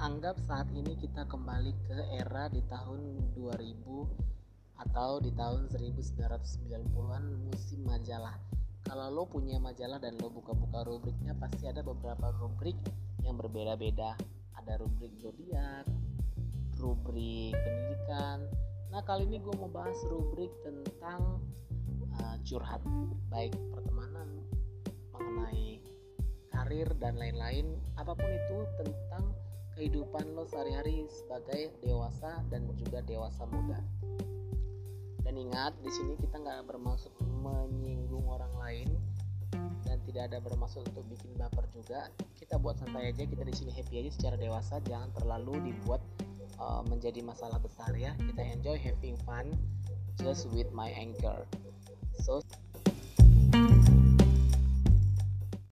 Anggap saat ini kita kembali ke era di tahun 2000 atau di tahun 1990-an musim majalah. Kalau lo punya majalah dan lo buka-buka rubriknya pasti ada beberapa rubrik yang berbeda-beda. Ada rubrik zodiak, rubrik pendidikan. Nah kali ini gue mau bahas rubrik tentang uh, curhat, baik pertemanan, mengenai karir dan lain-lain, apa pun itu tentang kehidupan lo sehari-hari sebagai dewasa dan juga dewasa muda. Dan ingat, di sini kita nggak bermaksud menyinggung orang lain dan tidak ada bermaksud untuk bikin baper juga. Kita buat santai aja, kita di sini happy aja secara dewasa, jangan terlalu dibuat uh, menjadi masalah besar ya. Kita enjoy having fun just with my anchor. So